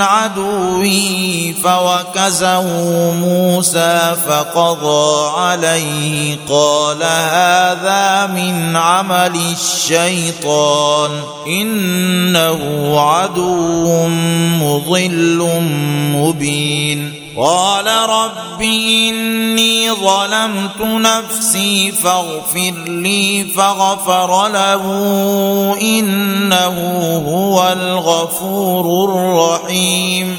عدوه فوكزه موسى فقضى عليه. قال هذا من عمل الشيطان إنه عدو مضل مبين. قال رب إني ظلمت نفسي فاغفر لي فغفر له إنه هو الغفور الرحيم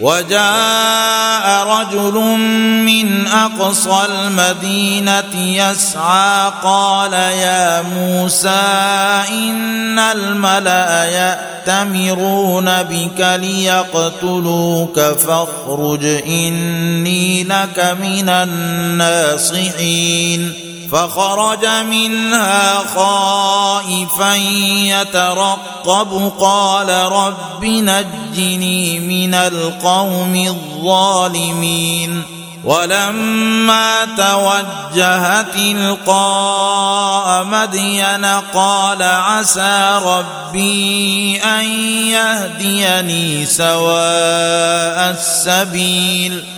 وجاء رجل من أقصى المدينة يسعى قال يا موسى إن الملأ يأتمرون بك ليقتلوك فاخرج إني لك من الناصحين. فخرج منها خائفا يترقب قال رب نجني من القوم الظالمين ولما توجه تلقاء مدين قال عسى ربي أن يهديني سواء السبيل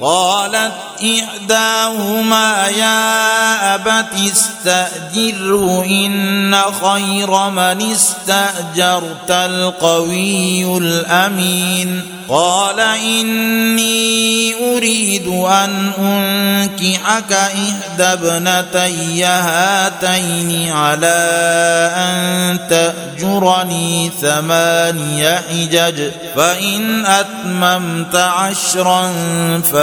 قالت إحداهما يا أبت استأجره إن خير من استأجرت القوي الأمين. قال إني أريد أن أنكحك إحدى ابنتي هاتين على أن تأجرني ثماني حجج فإن أتممت عشرا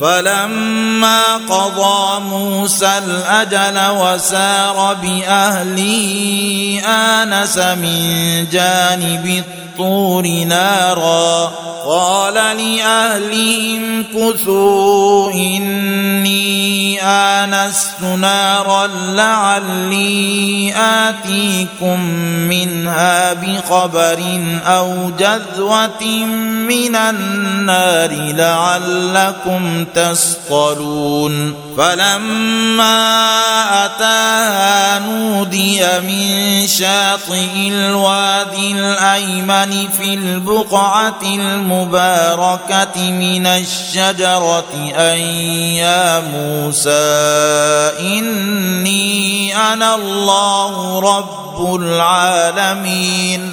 فلما قضى موسى الأجل وسار بأهله آنس من جانب الطور نارا قال لاهلهم كثوا إني آنست نارا لعلي آتيكم منها بخبر أو جذوة من النار لعلكم تصطلون فلما أتاها نودي من شاطئ الوادي الأيمن الرحمن في البقعة المباركة من الشجرة أن يا موسى إني أنا الله رب العالمين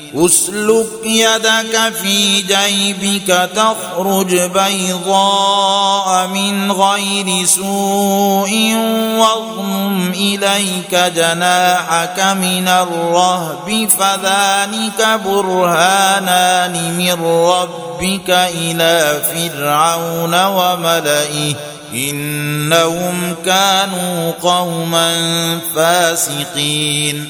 اسلك يدك في جيبك تخرج بيضاء من غير سوء واضمم إليك جناحك من الرهب فذلك برهانان من ربك إلى فرعون وملئه إنهم كانوا قوما فاسقين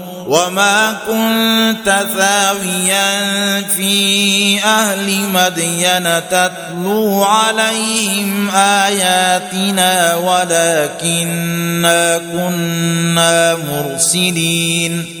وما كنت ثاويا في أهل مدين تتلو عليهم آياتنا ولكنا كنا مرسلين.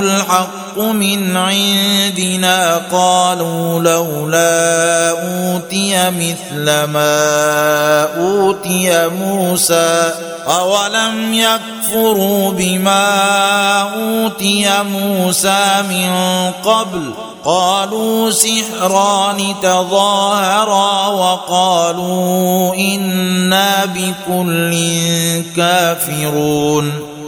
الحق من عندنا قالوا لولا أوتي مثل ما أوتي موسى أولم يكفروا بما أوتي موسى من قبل قالوا سحران تظاهرا وقالوا إنا بكل كافرون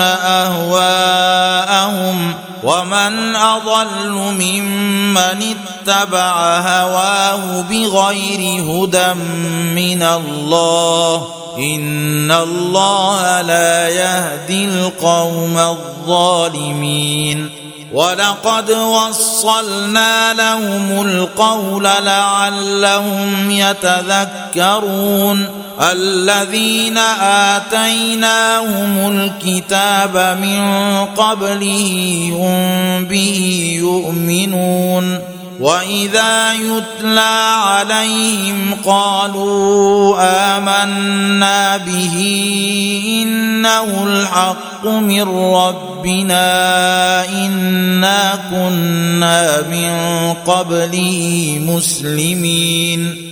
أهواءهم ومن أضل ممن اتبع هواه بغير هدى من الله إن الله لا يهدي القوم الظالمين ولقد وصلنا لهم القول لعلهم يتذكرون. الذين آتيناهم الكتاب من قبله هم به يؤمنون. واذا يتلى عليهم قالوا امنا به انه الحق من ربنا انا كنا من قبله مسلمين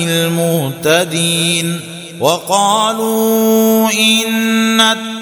بالمهتدين وقالوا إن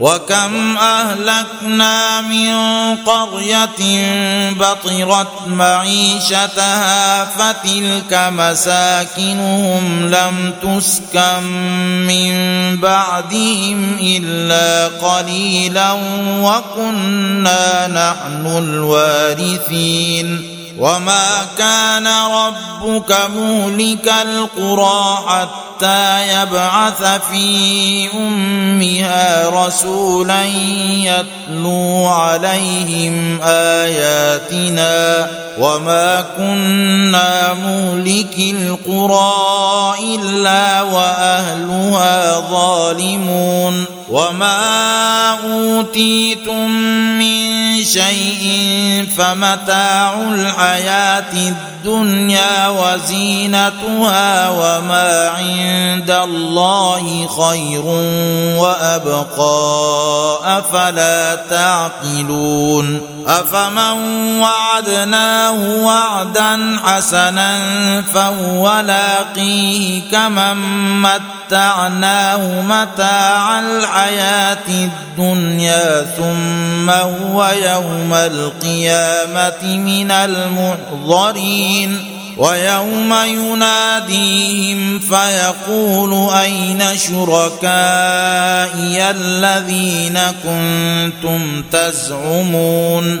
وكم أهلكنا من قرية بطرت معيشتها فتلك مساكنهم لم تسكن من بعدهم إلا قليلا وكنا نحن الوارثين وما كان ربك مهلك القرى حتى يبعث في أمها رسولا يتلو عليهم آياتنا وما كنا مهلك القرى إلا وأهلها ظالمون وما أوتيتم من شيء فمتاع الحياة الدنيا وزينتها وما عند الله خير وأبقى. أفلا تعقلون؟ أفمن وعدناه وعدا حسنا فهو لاقيه كمن متعناه متاع الحياة الدنيا ثم هو يوم القيامة من المحضرين. ويوم يناديهم فيقول أين شركائي الذين كنتم تزعمون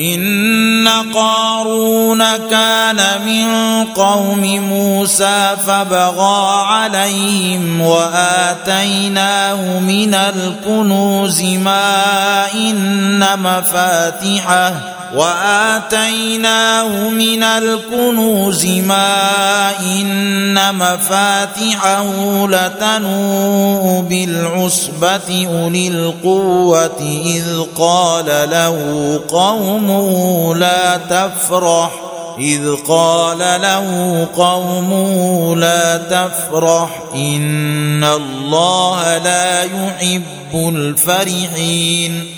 إن قارون كان من قوم موسى فبغى عليهم وآتيناه من الكنوز ما إن مفاتحه وآتيناه من الكنوز ما إن مفاتحه لتنوء بالعصبة أولي القوة إذ قال له قومه لا تفرح إذ قال له قومه لا تفرح إن الله لا يحب الفرحين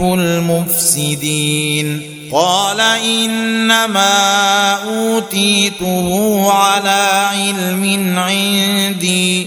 المفسدين. قال إنما أوتيته على علم عندي.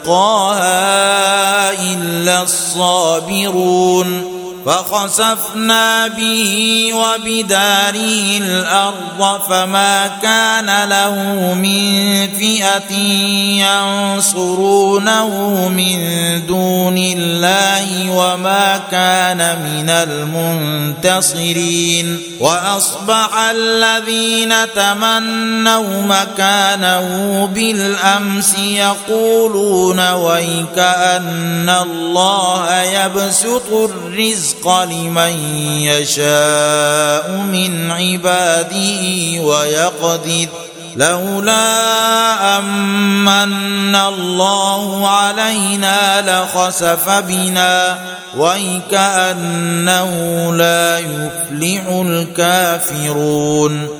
يلقاها إلا الصابرون فخسفنا به وبداره الأرض فما كان له من فئة ينصرونه من دون الله وما كان من المنتصرين وأصبح الذين تمنوا مكانه بالأمس يقولون ويكأن الله يبسط الرزق الرزق لمن يشاء من عباده ويقدر. لولا أمن الله علينا لخسف بنا ويكأنه لا يفلح الكافرون.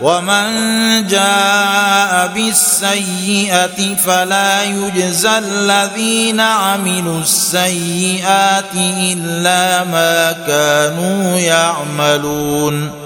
ومن جاء بالسيئة فلا يجزى الذين عملوا السيئات إلا ما كانوا يعملون.